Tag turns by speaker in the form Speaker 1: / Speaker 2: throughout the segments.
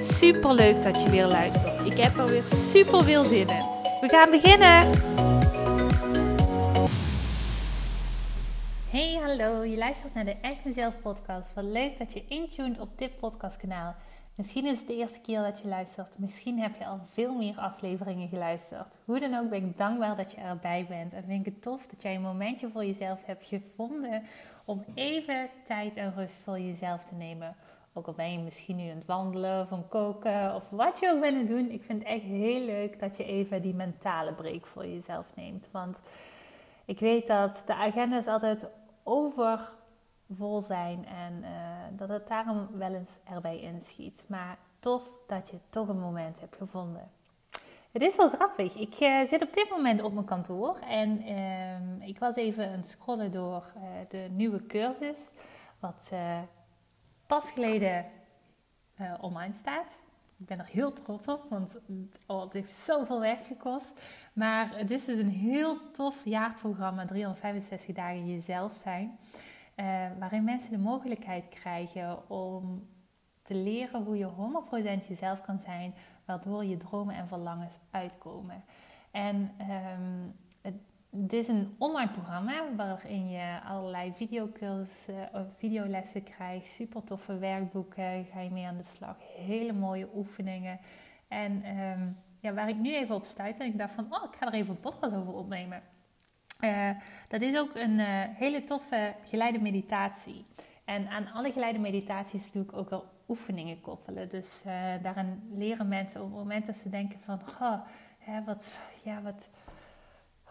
Speaker 1: Super leuk dat je weer luistert. Ik heb er weer super veel zin in. We gaan beginnen. Hey, hallo. Je luistert naar de Echt Mezelf podcast. Wat leuk dat je intuned op dit podcastkanaal. Misschien is het de eerste keer dat je luistert. Misschien heb je al veel meer afleveringen geluisterd. Hoe dan ook ben ik dankbaar dat je erbij bent. En vind ik het tof dat jij een momentje voor jezelf hebt gevonden om even tijd en rust voor jezelf te nemen. Ook al ben je misschien nu aan het wandelen of aan koken of wat je ook willen doen. Ik vind het echt heel leuk dat je even die mentale break voor jezelf neemt. Want ik weet dat de agenda's altijd overvol zijn en uh, dat het daarom wel eens erbij inschiet. Maar tof dat je toch een moment hebt gevonden. Het is wel grappig. Ik uh, zit op dit moment op mijn kantoor en uh, ik was even aan het scrollen door uh, de nieuwe cursus. Wat pas geleden uh, online staat. Ik ben er heel trots op, want het, oh, het heeft zoveel werk gekost. Maar het is dus een heel tof jaarprogramma, 365 dagen jezelf zijn. Uh, waarin mensen de mogelijkheid krijgen om te leren hoe je 100% jezelf kan zijn, waardoor je dromen en verlangens uitkomen. En um, het is een online programma waarin je allerlei videocursussen, of videolessen krijgt, super toffe werkboeken, ga je mee aan de slag, hele mooie oefeningen. En um, ja, waar ik nu even op stuit en ik dacht van, oh, ik ga er even een podcast over opnemen. Uh, dat is ook een uh, hele toffe geleide meditatie. En aan alle geleide meditaties doe ik ook wel oefeningen koppelen. Dus daarin leren mensen op het moment dat ze denken van, oh, hè, wat, ja, wat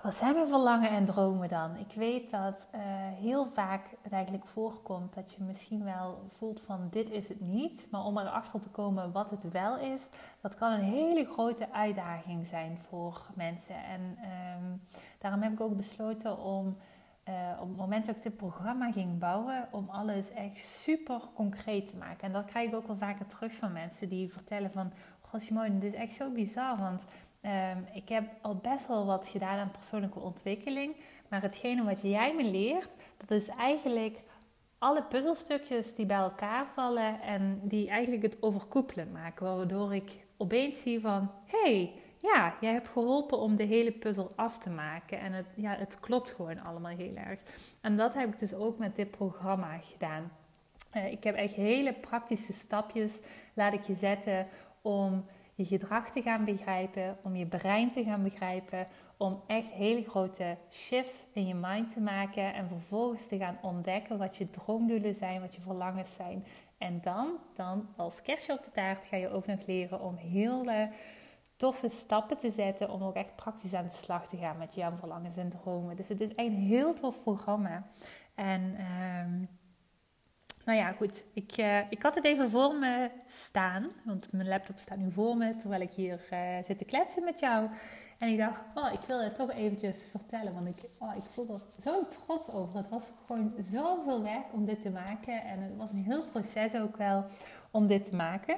Speaker 1: wat zijn mijn verlangen en dromen dan? Ik weet dat uh, heel vaak het eigenlijk voorkomt dat je misschien wel voelt van dit is het niet. Maar om erachter te komen wat het wel is, dat kan een hele grote uitdaging zijn voor mensen. En um, daarom heb ik ook besloten om uh, op het moment dat ik dit programma ging bouwen, om alles echt super concreet te maken. En dat krijg ik ook wel vaker terug van mensen die vertellen van... Goh dit is echt zo bizar, want Um, ik heb al best wel wat gedaan aan persoonlijke ontwikkeling. Maar hetgene wat jij me leert, dat is eigenlijk alle puzzelstukjes die bij elkaar vallen en die eigenlijk het overkoepelen maken. Waardoor ik opeens zie van, hey, ja, jij hebt geholpen om de hele puzzel af te maken. En het, ja, het klopt gewoon allemaal heel erg. En dat heb ik dus ook met dit programma gedaan. Uh, ik heb echt hele praktische stapjes laat ik je zetten om je gedrag te gaan begrijpen, om je brein te gaan begrijpen, om echt hele grote shifts in je mind te maken en vervolgens te gaan ontdekken wat je droomdoelen zijn, wat je verlangens zijn. En dan, dan als kerstje op de taart ga je ook nog leren om hele toffe stappen te zetten om ook echt praktisch aan de slag te gaan met jouw verlangens en dromen. Dus het is echt een heel tof programma. En um, nou ja, goed. Ik, uh, ik had het even voor me staan. Want mijn laptop staat nu voor me terwijl ik hier uh, zit te kletsen met jou. En ik dacht, oh, ik wil het toch eventjes vertellen. Want ik, oh, ik voel er zo trots over. Het was gewoon zoveel werk om dit te maken. En het was een heel proces ook wel om dit te maken.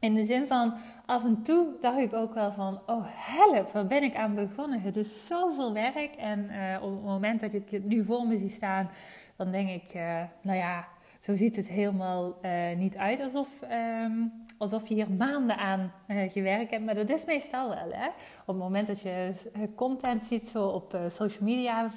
Speaker 1: In de zin van, af en toe dacht ik ook wel van, oh help, waar ben ik aan begonnen? Het is zoveel werk. En uh, op het moment dat ik het nu voor me zie staan, dan denk ik, nou ja, zo ziet het helemaal uh, niet uit alsof, um, alsof je hier maanden aan uh, gewerkt hebt. Maar dat is meestal wel. Hè? Op het moment dat je eh, content ziet zo op social media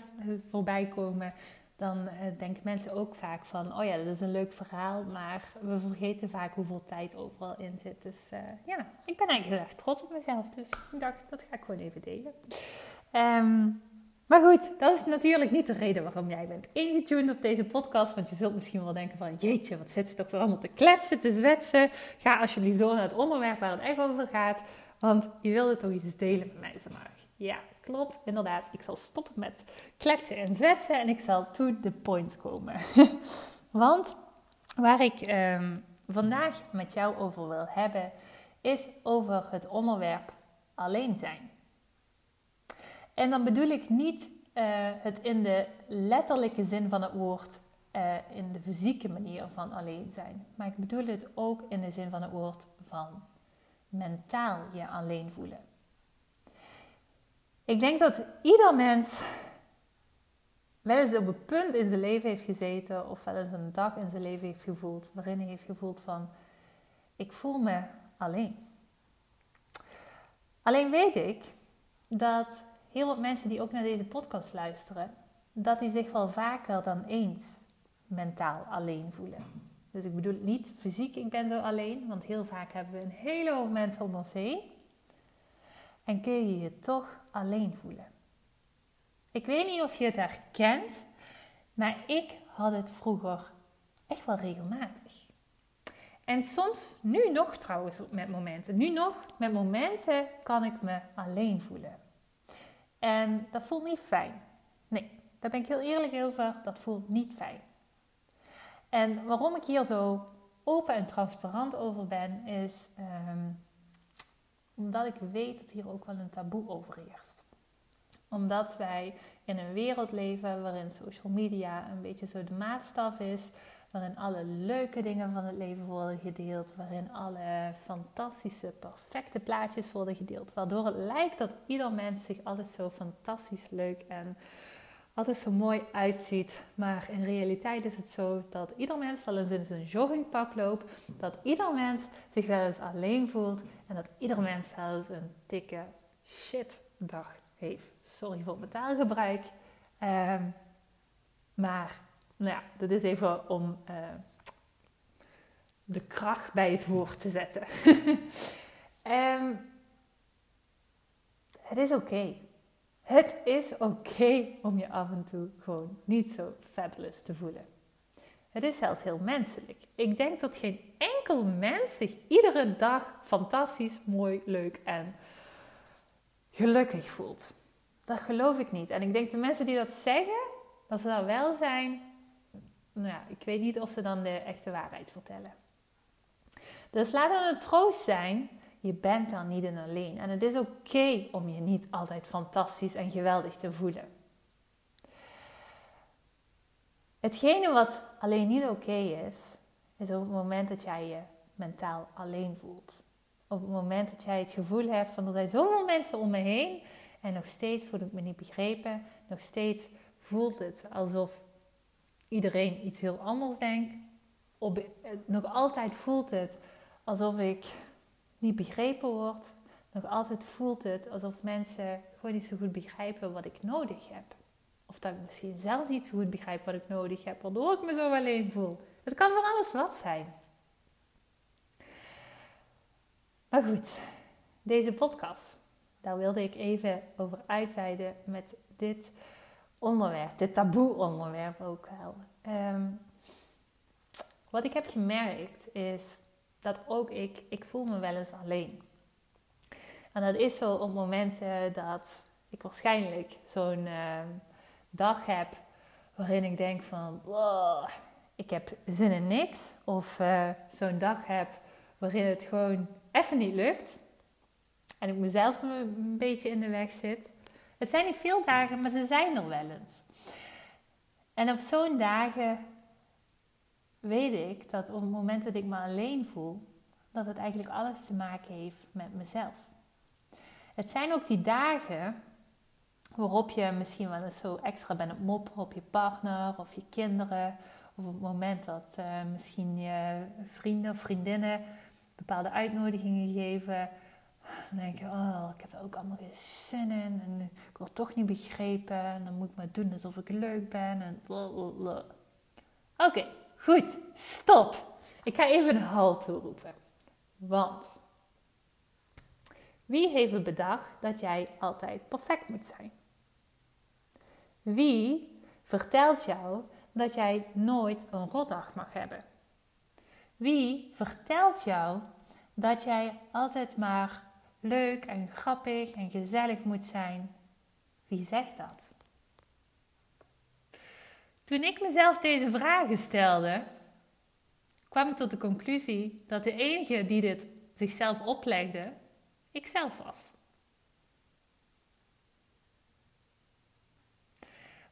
Speaker 1: voorbij komen, dan denken mensen ook vaak van, oh ja, dat is een leuk verhaal, maar we vergeten vaak hoeveel tijd overal in zit. Dus ja, ik ben eigenlijk heel erg trots op mezelf. Dus ik dacht, dat ga ik gewoon even delen. Um, maar goed, dat is natuurlijk niet de reden waarom jij bent ingetuned op deze podcast. Want je zult misschien wel denken van, jeetje, wat zit ze toch weer allemaal te kletsen, te zwetsen. Ga alsjeblieft door naar het onderwerp waar het echt over gaat. Want je wilde toch iets delen met mij vandaag. Ja, klopt, inderdaad. Ik zal stoppen met kletsen en zwetsen en ik zal to the point komen. want waar ik um, vandaag met jou over wil hebben, is over het onderwerp alleen zijn. En dan bedoel ik niet uh, het in de letterlijke zin van het woord, uh, in de fysieke manier van alleen zijn. Maar ik bedoel het ook in de zin van het woord van mentaal je alleen voelen. Ik denk dat ieder mens wel eens op een punt in zijn leven heeft gezeten of wel eens een dag in zijn leven heeft gevoeld waarin hij heeft gevoeld van ik voel me alleen. Alleen weet ik dat heel wat mensen die ook naar deze podcast luisteren, dat die zich wel vaker dan eens mentaal alleen voelen. Dus ik bedoel niet fysiek, ik ben zo alleen, want heel vaak hebben we een hele hoop mensen om ons heen. En kun je je toch alleen voelen. Ik weet niet of je het herkent, maar ik had het vroeger echt wel regelmatig. En soms, nu nog trouwens met momenten, nu nog met momenten kan ik me alleen voelen. En dat voelt niet fijn. Nee, daar ben ik heel eerlijk over, dat voelt niet fijn. En waarom ik hier zo open en transparant over ben, is ehm, omdat ik weet dat hier ook wel een taboe over heerst. Omdat wij in een wereld leven waarin social media een beetje zo de maatstaf is, waarin alle leuke dingen van het leven worden gedeeld, waarin alle fantastische, perfecte plaatjes worden gedeeld, waardoor het lijkt dat ieder mens zich altijd zo fantastisch leuk en altijd zo mooi uitziet. Maar in realiteit is het zo dat ieder mens wel eens in zijn joggingpak loopt, dat ieder mens zich wel eens alleen voelt en dat ieder mens wel eens een dikke shitdag heeft. Sorry voor mijn taalgebruik. Ehm, maar nou ja, dat is even om uh, de kracht bij het woord te zetten. um, het is oké. Het is oké om je af en toe gewoon niet zo fabulous te voelen. Het is zelfs heel menselijk. Ik denk dat geen enkel mens zich iedere dag fantastisch, mooi, leuk en gelukkig voelt. Dat geloof ik niet. En ik denk de mensen die dat zeggen, dat ze dat wel zijn, nou ik weet niet of ze dan de echte waarheid vertellen. Dus laat het een troost zijn, je bent dan niet in alleen. En het is oké om je niet altijd fantastisch en geweldig te voelen. Hetgene wat alleen niet oké is, is op het moment dat jij je mentaal alleen voelt. Op het moment dat jij het gevoel hebt van er zijn zoveel mensen om me heen en nog steeds voel ik me niet begrepen, nog steeds voelt het alsof iedereen iets heel anders denkt. Op, nog altijd voelt het alsof ik niet begrepen word. Nog altijd voelt het alsof mensen gewoon niet zo goed begrijpen wat ik nodig heb. Of dat ik misschien zelf niet zo goed begrijp wat ik nodig heb, waardoor ik me zo alleen voel. Het kan van alles wat zijn. Maar goed, deze podcast, daar wilde ik even over uitweiden met dit onderwerp, dit taboe onderwerp ook wel. Ehm, wat ik heb gemerkt is dat ook ik, ik voel me wel eens alleen. En dat is zo op momenten dat ik waarschijnlijk zo'n ehm, dag heb waarin ik denk van, ik heb zin in niks. Of uh, zo'n dag heb waarin het gewoon even niet lukt. En ik mezelf een beetje in de weg zit. Het zijn niet veel dagen, maar ze zijn er wel eens. En op zo'n dagen weet ik dat op het moment dat ik me alleen voel, dat het eigenlijk alles te maken heeft met mezelf. Het zijn ook die dagen waarop je misschien wel eens zo extra bent op mopperen op je partner of je kinderen. Of op het moment dat uh, misschien je vrienden of vriendinnen bepaalde uitnodigingen geven. Dan denk je, oh, ik heb er ook allemaal geen zin in. En ik word toch niet begrepen. En dan moet ik maar doen alsof ik leuk ben. En Oké, goed. Stop. Ik ga even een halt toeroepen. Want wie heeft bedacht dat jij altijd perfect moet zijn? Wie vertelt jou dat jij nooit een rotdag mag hebben? Wie vertelt jou dat jij altijd maar leuk en grappig en gezellig moet zijn? Wie zegt dat? Toen ik mezelf deze vragen stelde, kwam ik tot de conclusie dat de enige die dit zichzelf oplegde, ik zelf was.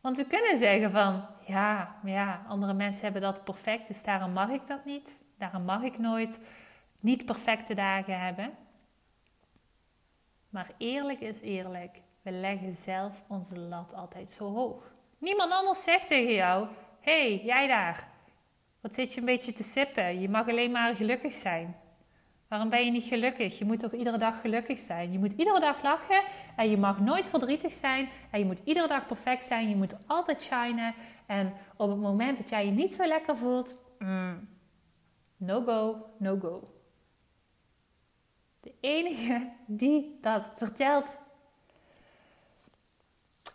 Speaker 1: Want we kunnen zeggen van, ja, ja, andere mensen hebben dat perfect, dus daarom mag ik dat niet. Daarom mag ik nooit niet perfecte dagen hebben. Maar eerlijk is eerlijk, we leggen zelf onze lat altijd zo hoog. Niemand anders zegt tegen jou: hey, jij daar, wat zit je een beetje te sippen? Je mag alleen maar gelukkig zijn. Waarom ben je niet gelukkig? Je moet toch iedere dag gelukkig zijn? Je moet iedere dag lachen en je mag nooit verdrietig zijn. En je moet iedere dag perfect zijn. Je moet altijd shinen. En op het moment dat jij je niet zo lekker voelt, mm, no go, no go. De enige die dat vertelt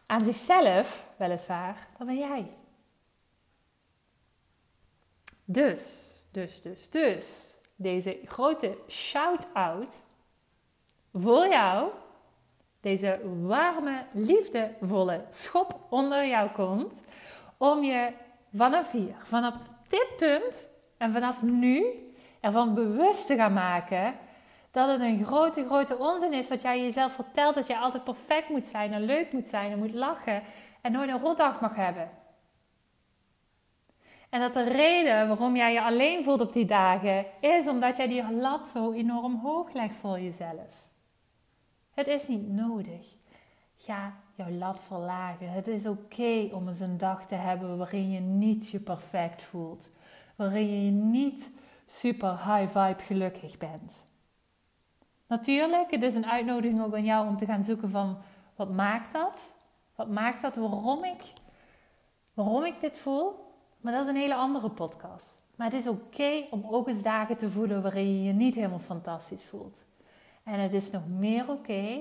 Speaker 1: aan zichzelf, weliswaar, dat ben jij. Dus, dus, dus, dus, deze grote shout-out voor jou, deze warme, liefdevolle schop onder jou komt, om je vanaf hier, vanaf dit punt en vanaf nu ervan bewust te gaan maken dat het een grote, grote onzin is wat jij jezelf vertelt dat je altijd perfect moet zijn en leuk moet zijn en moet lachen en nooit een rotdag mag hebben. En dat de reden waarom jij je alleen voelt op die dagen is omdat jij die lat zo enorm hoog legt voor jezelf. Het is niet nodig. Ga jouw lat verlagen. Het is oké om eens een dag te hebben waarin je niet je perfect voelt. Waarin je niet super high vibe gelukkig bent. Natuurlijk, het is een uitnodiging ook aan jou om te gaan zoeken van wat maakt dat? Wat maakt dat waarom ik, waarom ik dit voel? Maar dat is een hele andere podcast. Maar het is oké om ook eens dagen te voelen waarin je je niet helemaal fantastisch voelt. En het is nog meer oké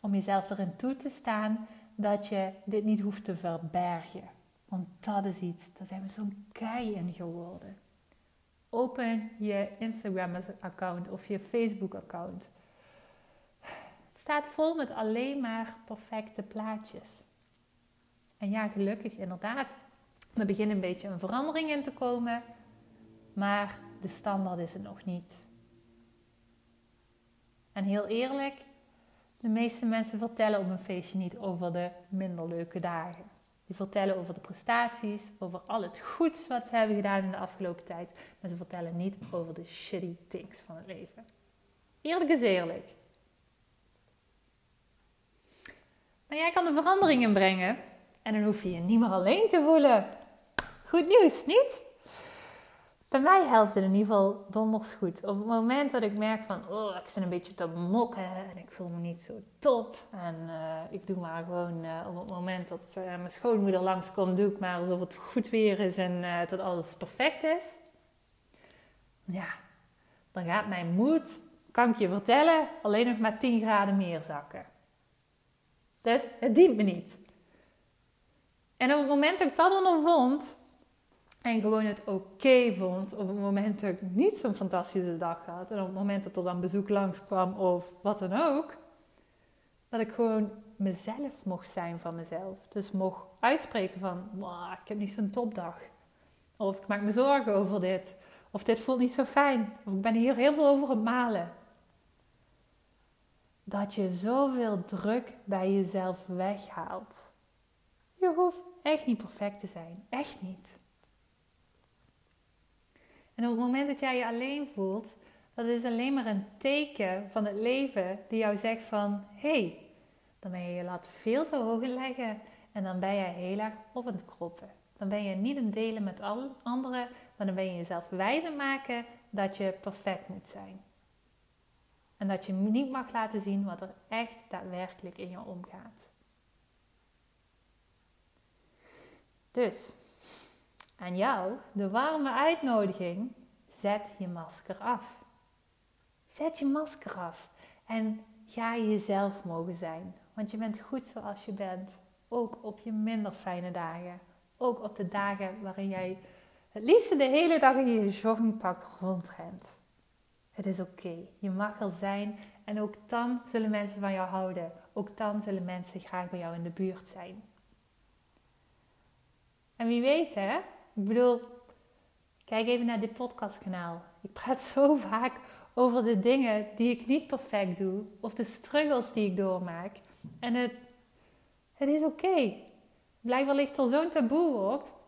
Speaker 1: om jezelf erin toe te staan dat je dit niet hoeft te verbergen. Want dat is iets, daar zijn we zo'n kei in geworden. Open je Instagram-account of je Facebook-account. Staat vol met alleen maar perfecte plaatjes. En ja, gelukkig inderdaad. Er begint een beetje een verandering in te komen, maar de standaard is het nog niet. En heel eerlijk, de meeste mensen vertellen op een feestje niet over de minder leuke dagen. Die vertellen over de prestaties, over al het goeds wat ze hebben gedaan in de afgelopen tijd, maar ze vertellen niet over de shitty things van het leven. Eerlijk is eerlijk. Maar jij kan de veranderingen brengen en dan hoef je je niet meer alleen te voelen. Goed nieuws, niet? Bij mij helpt het in ieder geval donders goed. Op het moment dat ik merk van, oh, ik zit een beetje te mokken en ik voel me niet zo top. En uh, ik doe maar gewoon uh, op het moment dat uh, mijn schoonmoeder langskomt, doe ik maar alsof het goed weer is en dat alles perfect is. Ja, dan gaat mijn moed, kan ik je vertellen, alleen nog maar 10 graden meer zakken. Dus het dient me niet. En op het moment dat ik dat ondervond en gewoon het oké vond, op het moment dat ik niet zo'n fantastische dag had en op het moment dat er dan bezoek langskwam of wat dan ook, dat ik gewoon mezelf mocht zijn van mezelf. Dus mocht uitspreken van, ik heb niet zo'n topdag. Of ik maak me zorgen over dit. Of dit voelt niet zo fijn. Of ik ben hier heel veel over het malen dat je zoveel druk bij jezelf weghaalt. Je hoeft echt niet perfect te zijn. Echt niet. En op het moment dat jij je alleen voelt, dat is alleen maar een teken van het leven die jou zegt van... hé, hey, dan ben je je lat veel te hoog leggen en dan ben je heel erg op het kroppen. Dan ben je niet een delen met anderen, maar dan ben je jezelf wijzer maken dat je perfect moet zijn. En dat je niet mag laten zien wat er echt daadwerkelijk in je omgaat. Dus, aan jou de warme uitnodiging: zet je masker af. Zet je masker af en ga jezelf mogen zijn. Want je bent goed zoals je bent. Ook op je minder fijne dagen. Ook op de dagen waarin jij het liefste de hele dag in je joggingpak rondrent. Het is oké. Je mag er zijn en ook dan zullen mensen van jou houden. Ook dan zullen mensen graag bij jou in de buurt zijn. En wie weet, hè? Ik bedoel, kijk even naar dit podcastkanaal. Ik praat zo vaak over de dingen die ik niet perfect doe of de struggles die ik doormaak. En het, het is oké. Blijkbaar ligt er zo'n taboe op.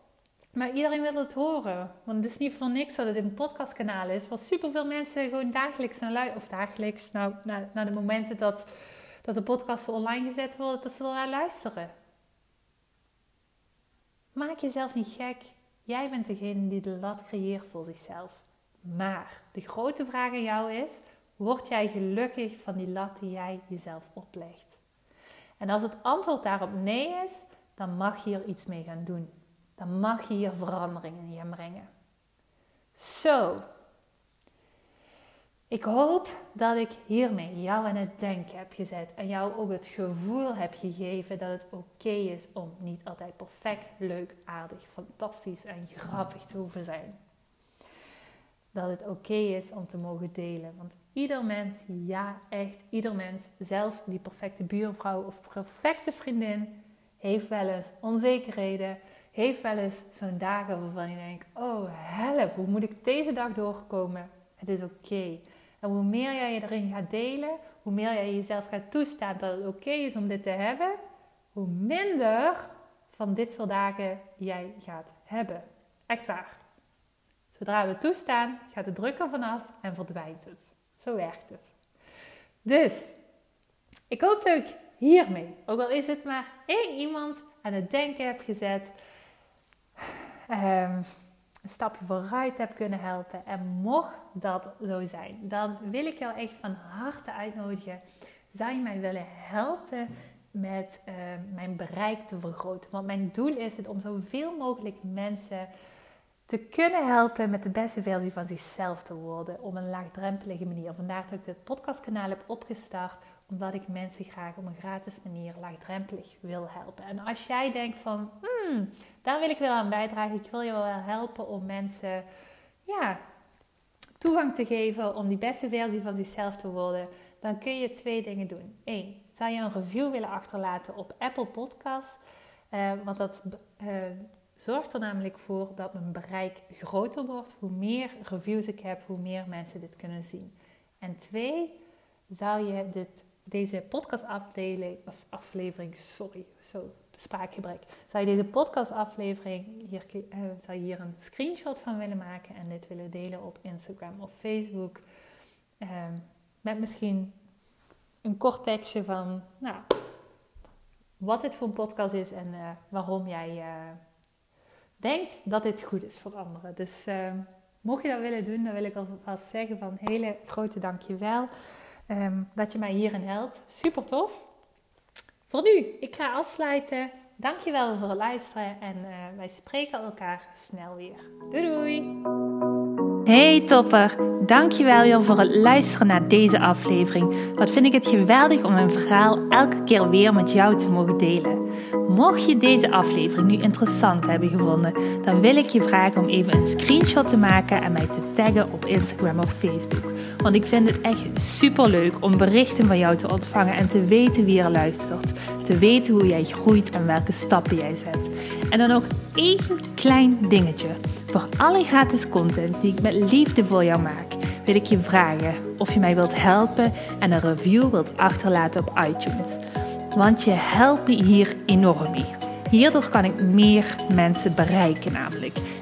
Speaker 1: Maar iedereen wil het horen. Want het is niet voor niks dat het een podcastkanaal is. Waar superveel mensen gewoon dagelijks naar luisteren. Of dagelijks, nou, naar, de momenten dat, dat de podcasten online gezet worden, dat ze naar luisteren. Maak jezelf niet gek. Jij bent degene die de lat creëert voor zichzelf. Maar de grote vraag aan jou is: word jij gelukkig van die lat die jij jezelf oplegt? En als het antwoord daarop nee is, dan mag je er iets mee gaan doen. Dan mag je hier veranderingen in brengen. Zo. Ik hoop dat ik hiermee jou aan het denken heb gezet en jou ook het gevoel heb gegeven dat het oké is om niet altijd perfect, leuk, aardig, fantastisch en grappig te hoeven zijn. Dat het oké is om te mogen delen. Want ieder mens, ja echt, ieder mens, zelfs die perfecte buurvrouw of perfecte vriendin, heeft wel eens onzekerheden, heeft wel eens zo'n dagen waarvan je denkt: oh help, hoe moet ik deze dag doorkomen? Het is oké. En hoe meer jij je erin gaat delen, hoe meer jij jezelf gaat toestaan dat het oké is om dit te hebben, hoe minder van dit soort dagen jij gaat hebben. Echt waar. Zodra we toestaan, gaat de druk er vanaf en verdwijnt het. Zo werkt het. Dus, ik hoop dat ik hiermee, ook al is het maar één iemand aan het denken heb gezet, um, een stapje vooruit heb kunnen helpen. En mocht dat zo zijn, dan wil ik jou echt van harte uitnodigen. Zou je mij willen helpen met uh, mijn bereik te vergroten? Want mijn doel is het om zoveel mogelijk mensen te kunnen helpen met de beste versie van zichzelf te worden op een laagdrempelige manier. Vandaar dat ik dit podcastkanaal heb opgestart omdat ik mensen graag op een gratis manier laagdrempelig wil helpen. En als jij denkt van, hmm, daar wil ik wel aan bijdragen, ik wil je wel helpen om mensen ja, toegang te geven om die beste versie van zichzelf te worden, dan kun je twee dingen doen. Eén, zou je een review willen achterlaten op Apple Podcasts, uh, want dat uh, zorgt er namelijk voor dat mijn bereik groter wordt. Hoe meer reviews ik heb, hoe meer mensen dit kunnen zien. En twee, zou je dit deze podcastafdeling, of aflevering, sorry, zo spraakgebrek. Zou je deze podcastaflevering, hier, uh, zou je hier een screenshot van willen maken en dit willen delen op Instagram of Facebook. Uh, met misschien een kort tekstje van, nou, wat dit voor een podcast is en uh, waarom jij uh, denkt dat dit goed is voor anderen. Dus mocht je dat willen doen, dan wil ik alvast zeggen van hele grote dankjewel. Um, dat je mij hierin helpt. Super tof. Voor nu, ik ga afsluiten. Dankjewel voor het luisteren en uh, wij spreken elkaar snel weer. Doei doei!
Speaker 2: Hey topper, dankjewel weer voor het luisteren naar deze aflevering. Wat vind ik het geweldig om mijn verhaal elke keer weer met jou te mogen delen. Mocht je deze aflevering nu interessant hebben gevonden, dan wil ik je vragen om even een screenshot te maken en mij te taggen op Instagram of Facebook. Want ik vind het echt super leuk om berichten van jou te ontvangen en te weten wie er luistert. Te weten hoe jij groeit en welke stappen jij zet. En dan nog één klein dingetje. Voor alle gratis content die ik met liefde voor jou maak, wil ik je vragen of je mij wilt helpen en een review wilt achterlaten op iTunes. Want je helpt me hier enorm mee. Hierdoor kan ik meer mensen bereiken namelijk.